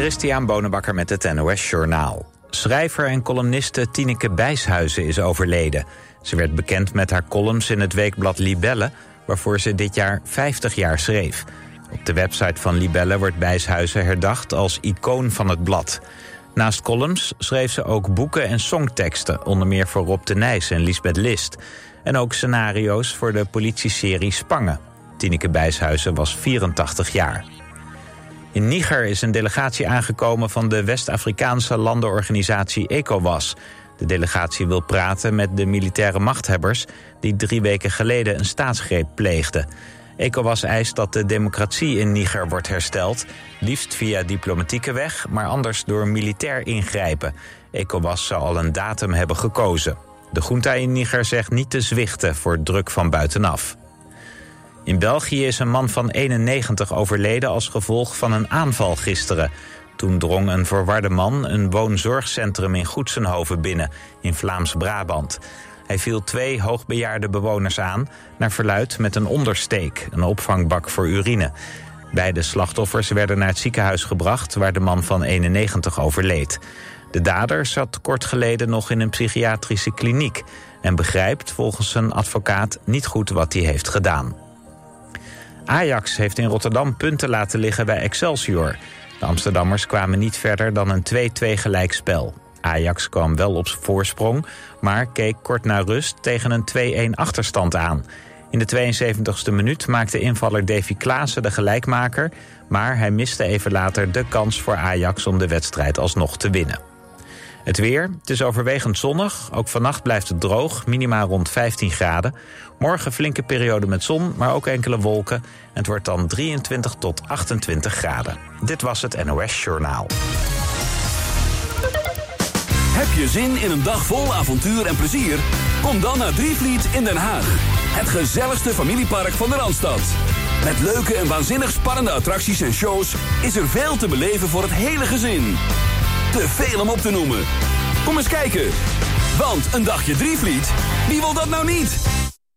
Christian Bonenbakker met het NOS Journaal. Schrijver en columniste Tineke Bijshuizen is overleden. Ze werd bekend met haar columns in het weekblad Libelle... waarvoor ze dit jaar 50 jaar schreef. Op de website van Libelle wordt Bijshuizen herdacht als icoon van het blad. Naast columns schreef ze ook boeken en songteksten... onder meer voor Rob de Nijs en Lisbeth List. En ook scenario's voor de politieserie Spangen. Tineke Bijshuizen was 84 jaar. In Niger is een delegatie aangekomen van de West-Afrikaanse landenorganisatie ECOWAS. De delegatie wil praten met de militaire machthebbers... die drie weken geleden een staatsgreep pleegden. ECOWAS eist dat de democratie in Niger wordt hersteld... liefst via diplomatieke weg, maar anders door militair ingrijpen. ECOWAS zou al een datum hebben gekozen. De junta in Niger zegt niet te zwichten voor druk van buitenaf. In België is een man van 91 overleden als gevolg van een aanval gisteren. Toen drong een verwarde man een woonzorgcentrum in Goedsenhoven binnen, in Vlaams-Brabant. Hij viel twee hoogbejaarde bewoners aan, naar verluid met een ondersteek, een opvangbak voor urine. Beide slachtoffers werden naar het ziekenhuis gebracht waar de man van 91 overleed. De dader zat kort geleden nog in een psychiatrische kliniek en begrijpt volgens zijn advocaat niet goed wat hij heeft gedaan. Ajax heeft in Rotterdam punten laten liggen bij Excelsior. De Amsterdammers kwamen niet verder dan een 2-2 gelijkspel. Ajax kwam wel op voorsprong, maar keek kort na rust tegen een 2-1 achterstand aan. In de 72e minuut maakte invaller Davy Klaassen de gelijkmaker... maar hij miste even later de kans voor Ajax om de wedstrijd alsnog te winnen. Het weer, het is overwegend zonnig. Ook vannacht blijft het droog, minimaal rond 15 graden. Morgen flinke periode met zon, maar ook enkele wolken. En het wordt dan 23 tot 28 graden. Dit was het NOS Journaal. Heb je zin in een dag vol avontuur en plezier? Kom dan naar Drievliet in Den Haag. Het gezelligste familiepark van de Randstad. Met leuke en waanzinnig spannende attracties en shows... is er veel te beleven voor het hele gezin. Te veel om op te noemen. Kom eens kijken. Want een dagje Drievliet, wie wil dat nou niet?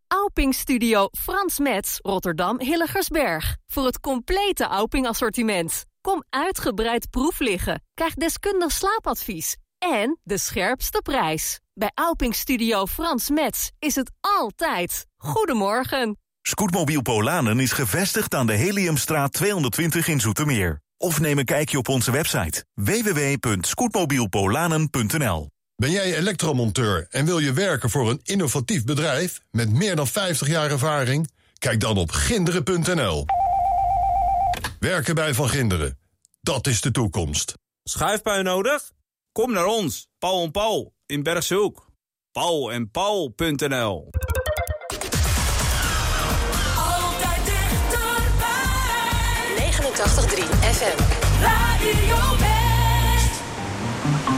Auping Studio Frans Metz, Rotterdam Hilligersberg. Voor het complete Auping assortiment. Kom uitgebreid proef liggen. Krijg deskundig slaapadvies. En de scherpste prijs. Bij Auping Studio Frans Metz is het altijd. Goedemorgen. Scootmobiel Polanen is gevestigd aan de Heliumstraat 220 in Zoetermeer. Of neem een kijkje op onze website www.scootmobielpolanen.nl Ben jij elektromonteur en wil je werken voor een innovatief bedrijf met meer dan 50 jaar ervaring? Kijk dan op ginderen.nl. Werken bij Van Ginderen, dat is de toekomst. Schuifpui nodig? Kom naar ons, Paul en Paul in Bergshoek. Paul en Paul.nl FM. Radio West.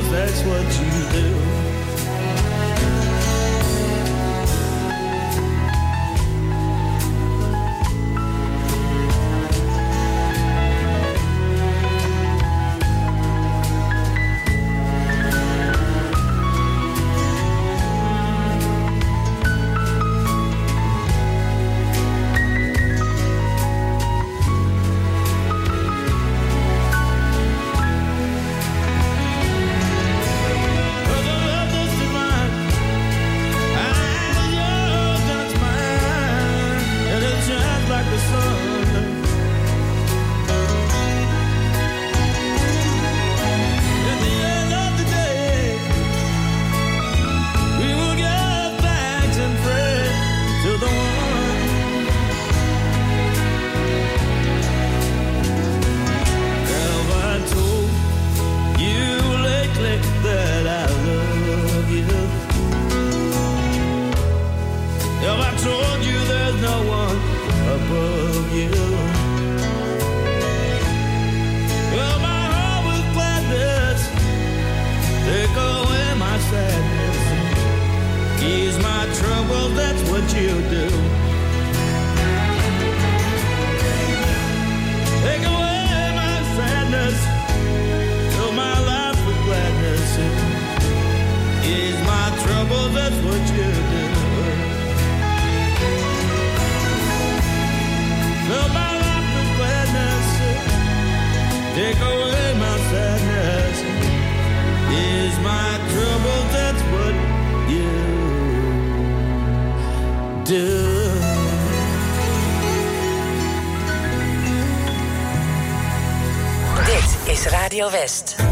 That's what you do. Radio West.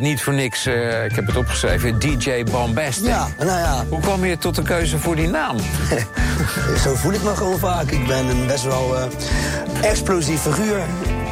niet voor niks, eh, ik heb het opgeschreven, DJ Bombastic. Ja, nou ja. Hoe kwam je tot de keuze voor die naam? Zo voel ik me gewoon vaak. Ik ben een best wel eh, explosief figuur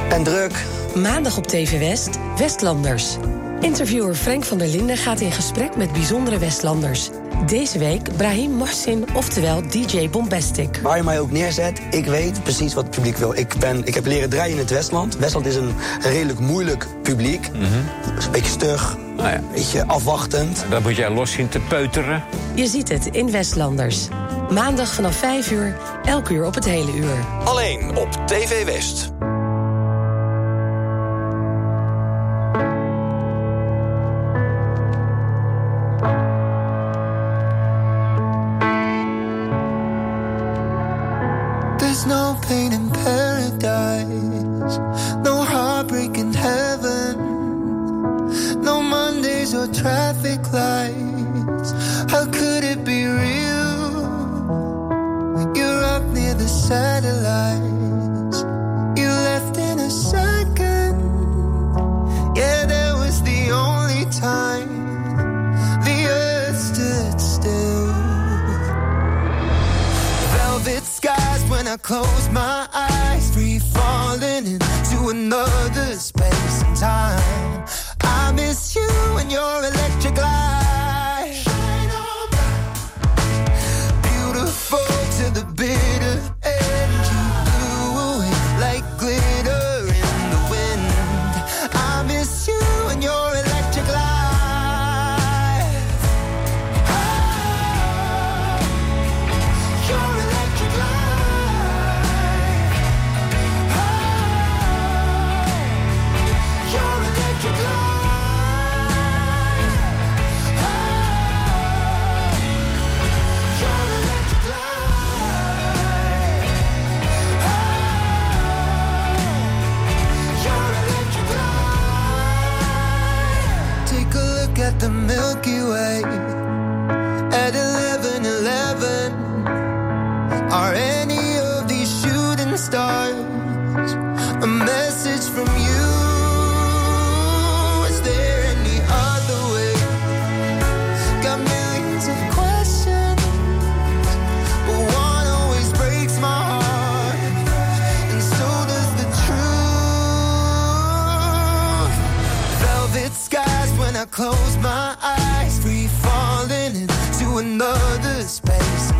en druk. Maandag op TV West, Westlanders. Interviewer Frank van der Linden gaat in gesprek met bijzondere Westlanders. Deze week Brahim Morsin, oftewel DJ Bombastic. Waar je mij ook neerzet, ik weet precies wat het publiek wil. Ik, ben, ik heb leren draaien in het Westland. Westland is een redelijk moeilijk publiek. Mhm. Een beetje stug, ah, ja. een beetje afwachtend. Dat moet jij los zien te peuteren. Je ziet het in Westlanders. Maandag vanaf 5 uur, elk uur op het hele uur. Alleen op TV West. the Milky Way.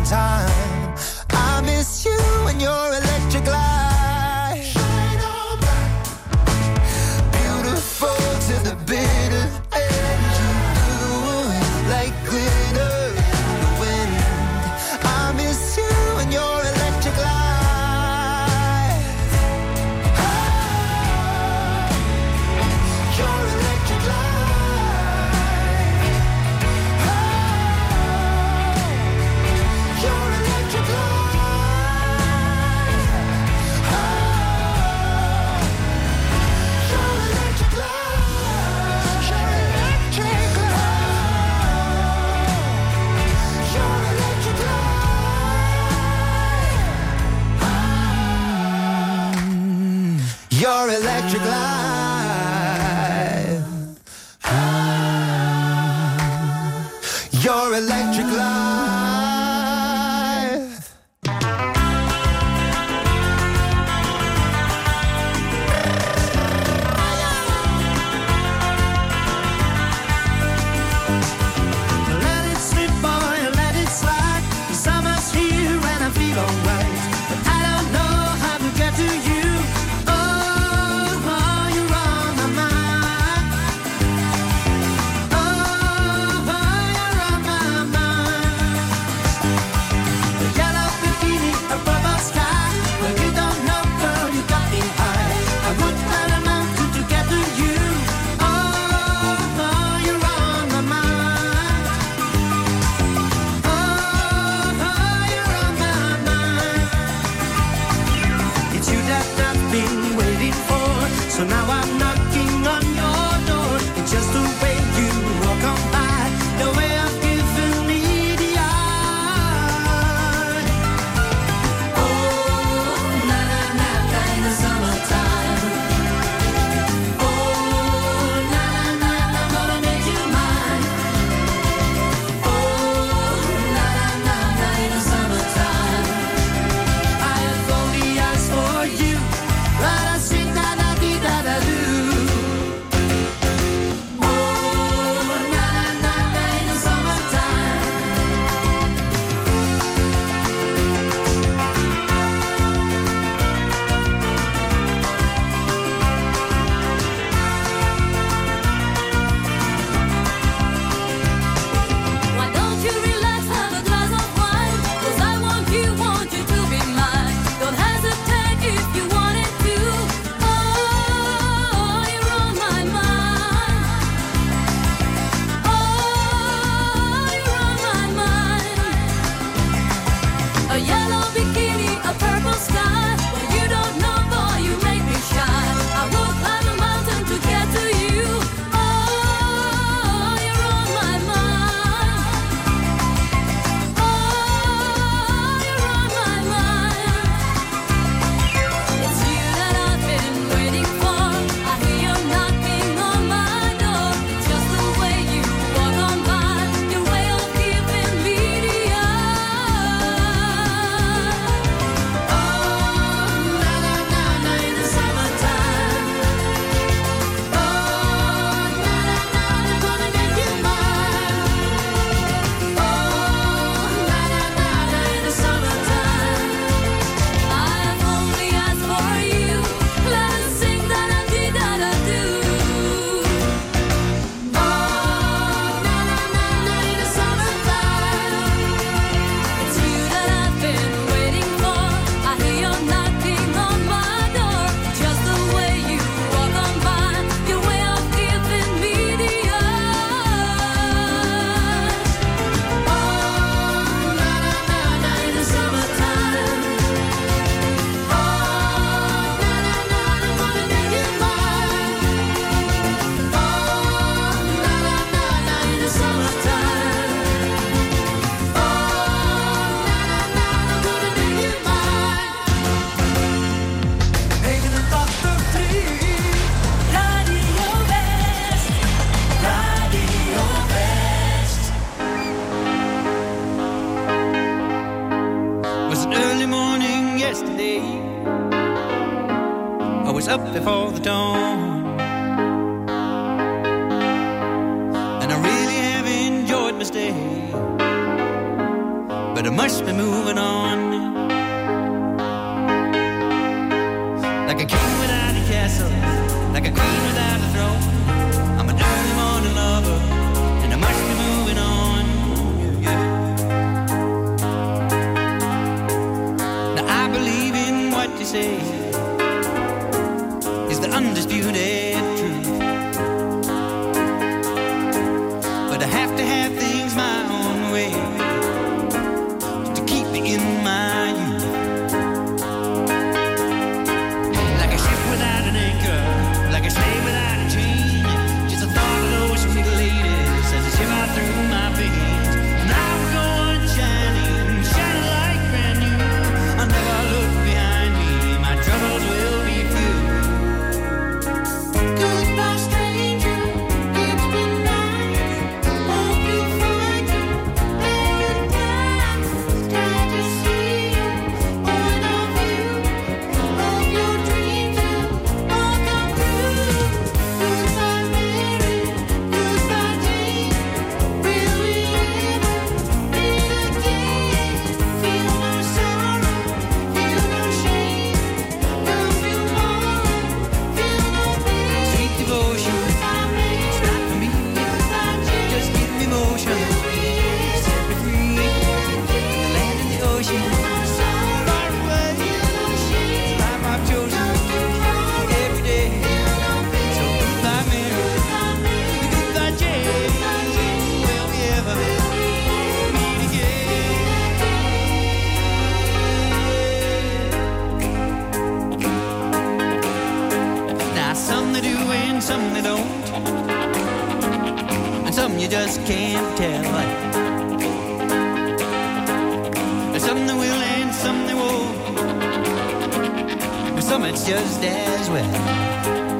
time. I miss you when you're alive. Thursday. But I must be moving on. Like a king without a castle, like a queen without a throne. I'm a early morning lover, and I must be moving on. Yeah. Now I believe in what you say. some they don't. And some you just can't tell. And some they will and some they won't. And some it's just as well.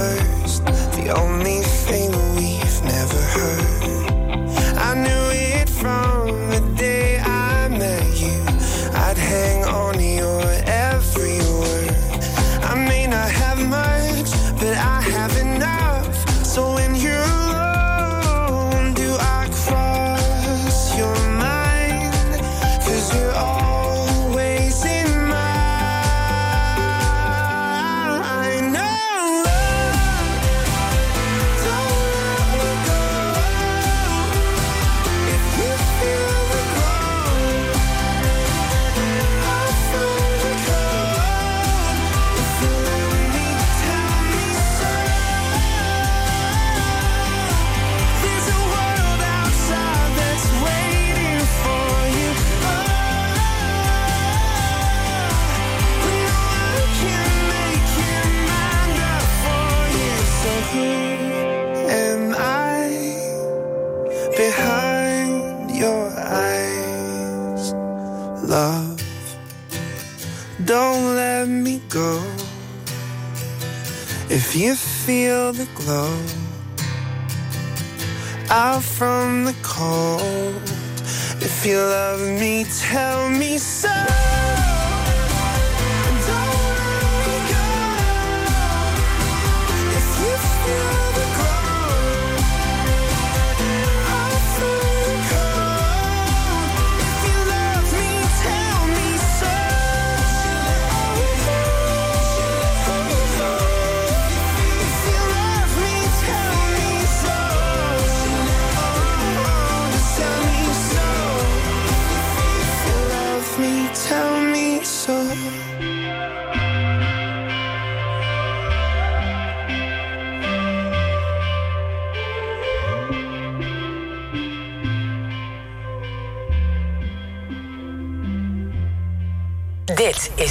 first, the only thing we've never heard.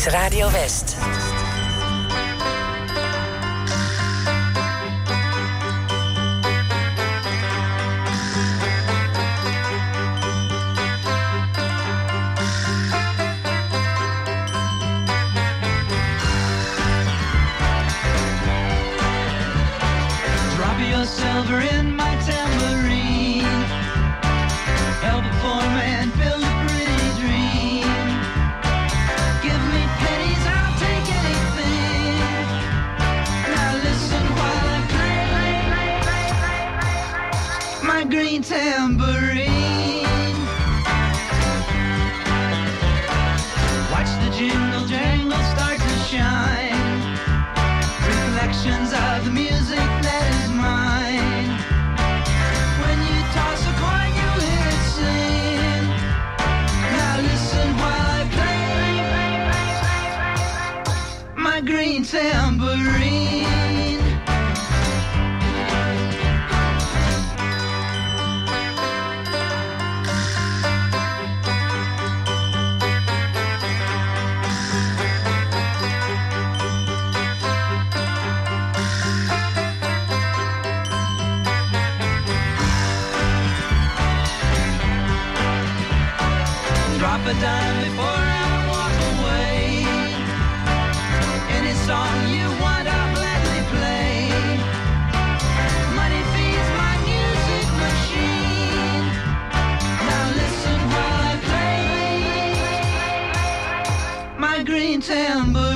Radio West. September.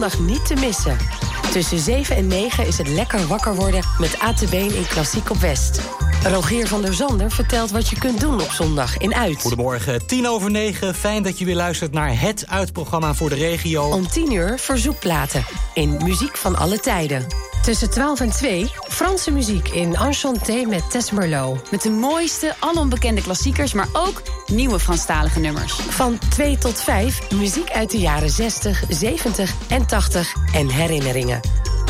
Zondag niet te missen. Tussen 7 en 9 is het lekker wakker worden met ATB in Klassiek op West. Rogier van der Zander vertelt wat je kunt doen op zondag in Uit. Goedemorgen, tien over negen. Fijn dat je weer luistert naar het uitprogramma voor de regio. Om 10 uur verzoekplaten in Muziek van alle tijden. Tussen 12 en 2 Franse muziek in Enchanté met Tess Merlot. Met de mooiste, alombekende klassiekers, maar ook nieuwe Franstalige nummers. Van 2 tot 5 muziek uit de jaren 60, 70 en 80 en herinneringen.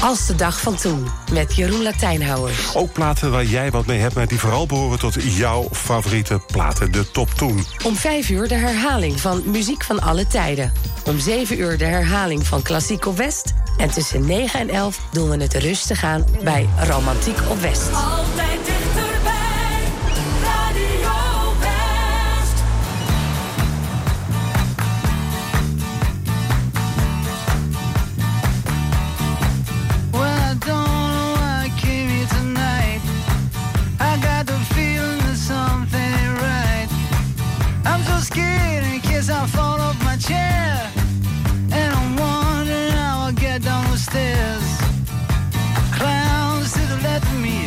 Als de dag van toen, met Jeroen Latijnhouwers. Ook platen waar jij wat mee hebt, maar die vooral behoren tot jouw favoriete platen, de top 10. Om 5 uur de herhaling van Muziek van alle tijden. Om 7 uur de herhaling van Klassiek op West. En tussen 9 en 11 doen we het rustig aan bij Romantiek op West. Altijd I fall off my chair. And I'm wondering how I'll get down the stairs. Clowns to the left of me,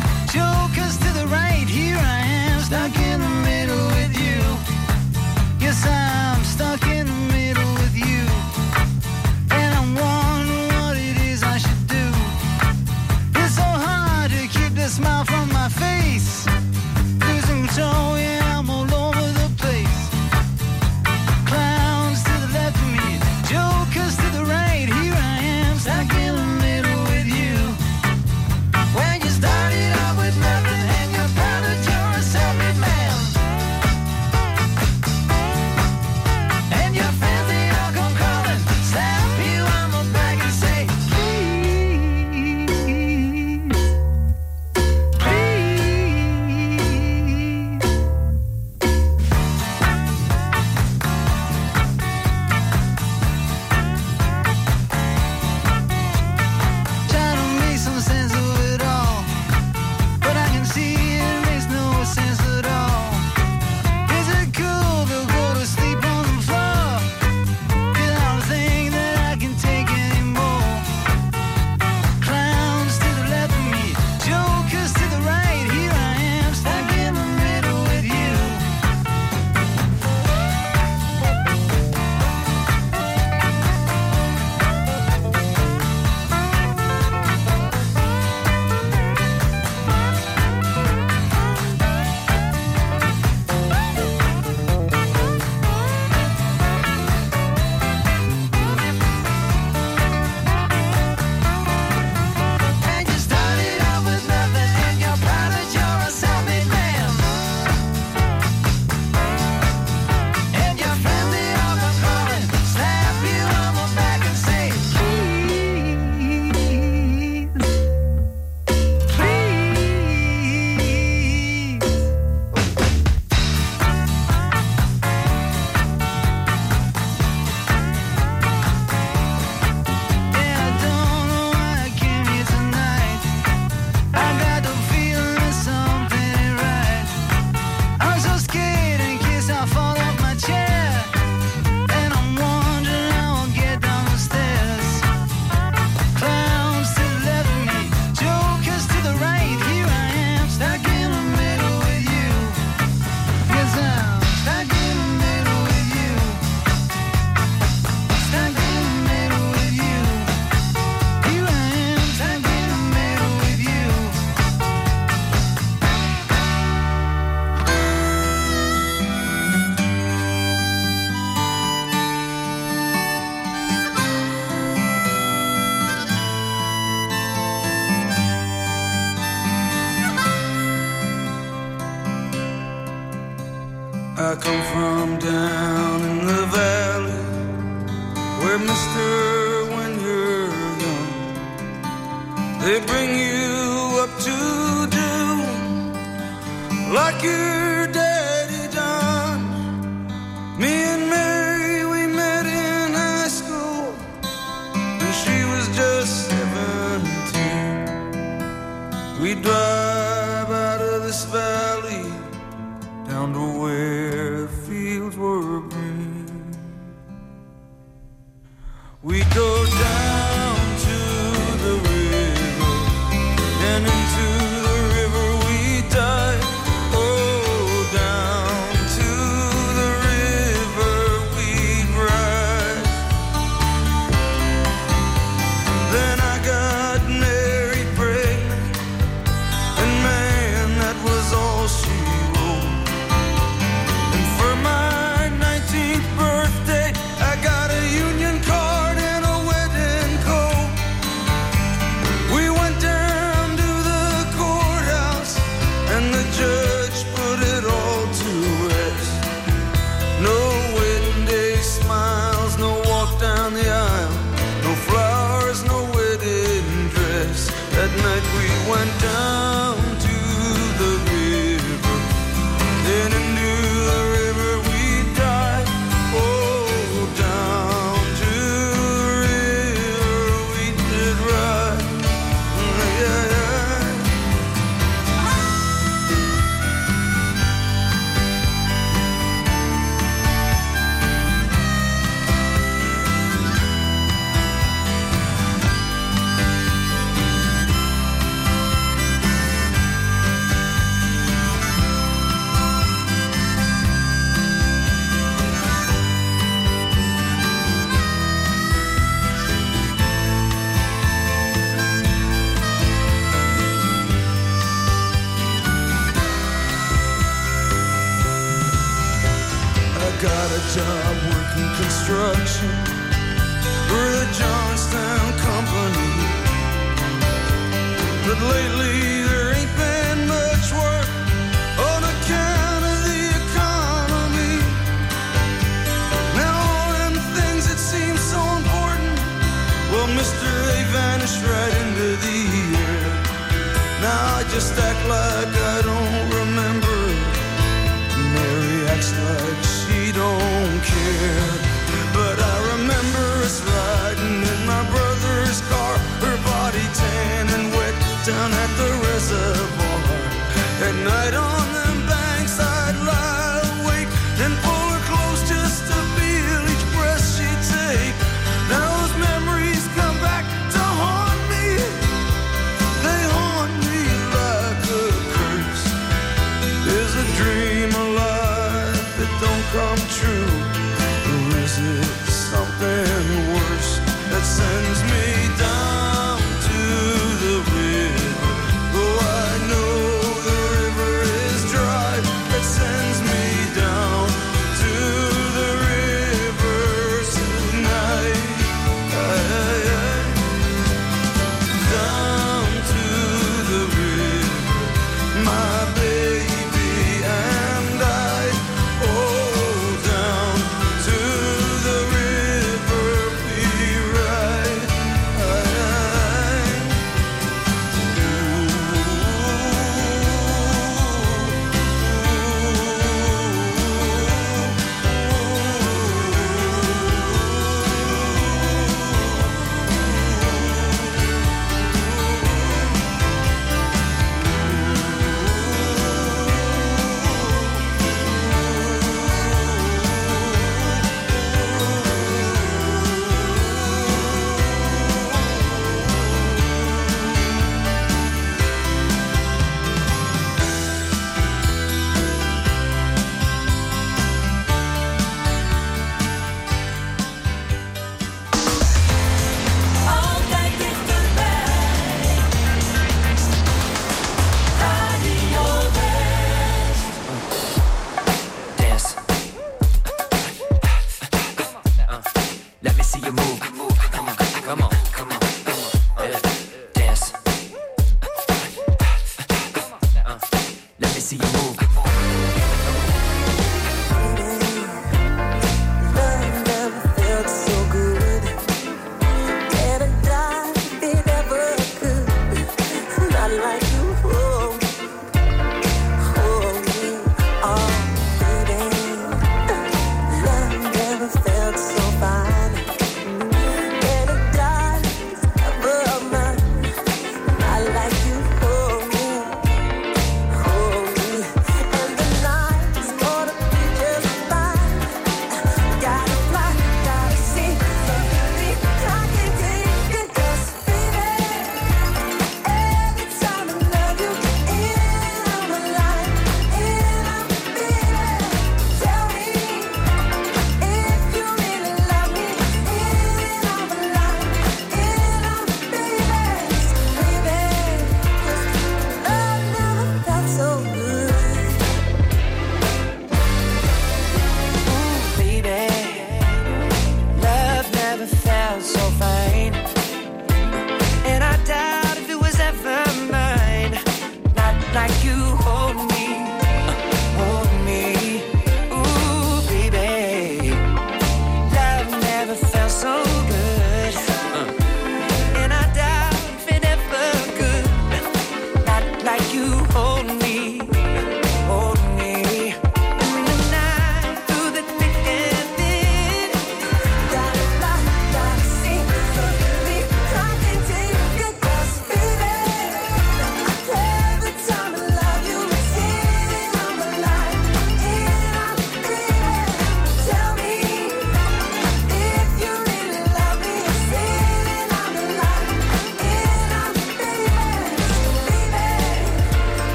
Like you. passion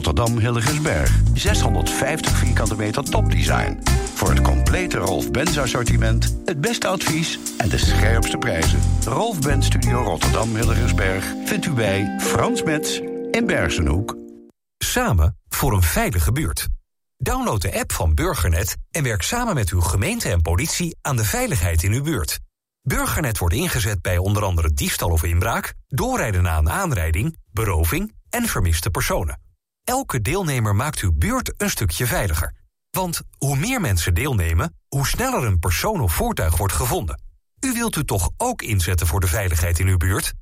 Rotterdam Hilligensberg. 650 vierkante meter topdesign. Voor het complete Rolf Benz assortiment, het beste advies en de scherpste prijzen. Rolf Benz Studio Rotterdam Hilligensberg vindt u bij Frans Metz in Bergenhoek. Samen voor een veilige buurt. Download de app van Burgernet en werk samen met uw gemeente en politie aan de veiligheid in uw buurt. Burgernet wordt ingezet bij onder andere diefstal of inbraak, doorrijden na een aanrijding, beroving en vermiste personen. Elke deelnemer maakt uw buurt een stukje veiliger. Want hoe meer mensen deelnemen, hoe sneller een persoon of voertuig wordt gevonden. U wilt u toch ook inzetten voor de veiligheid in uw buurt?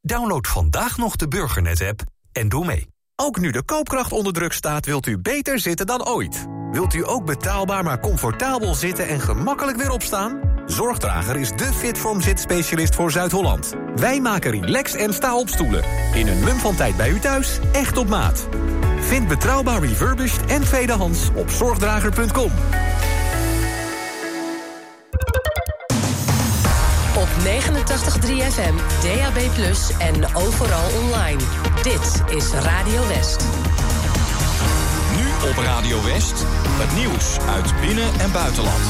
Download vandaag nog de Burgernet-app en doe mee. Ook nu de koopkracht onder druk staat, wilt u beter zitten dan ooit. Wilt u ook betaalbaar maar comfortabel zitten en gemakkelijk weer opstaan? Zorgdrager is de Fitform zitspecialist voor Zuid-Holland. Wij maken relax en sta-opstoelen. In een mum van tijd bij u thuis, echt op maat. Vind betrouwbaar refurbished en tweedehands op zorgdrager.com. Op 89.3 FM, DAB+, en overal online. Dit is Radio West. Nu op Radio West, het nieuws uit binnen- en buitenland.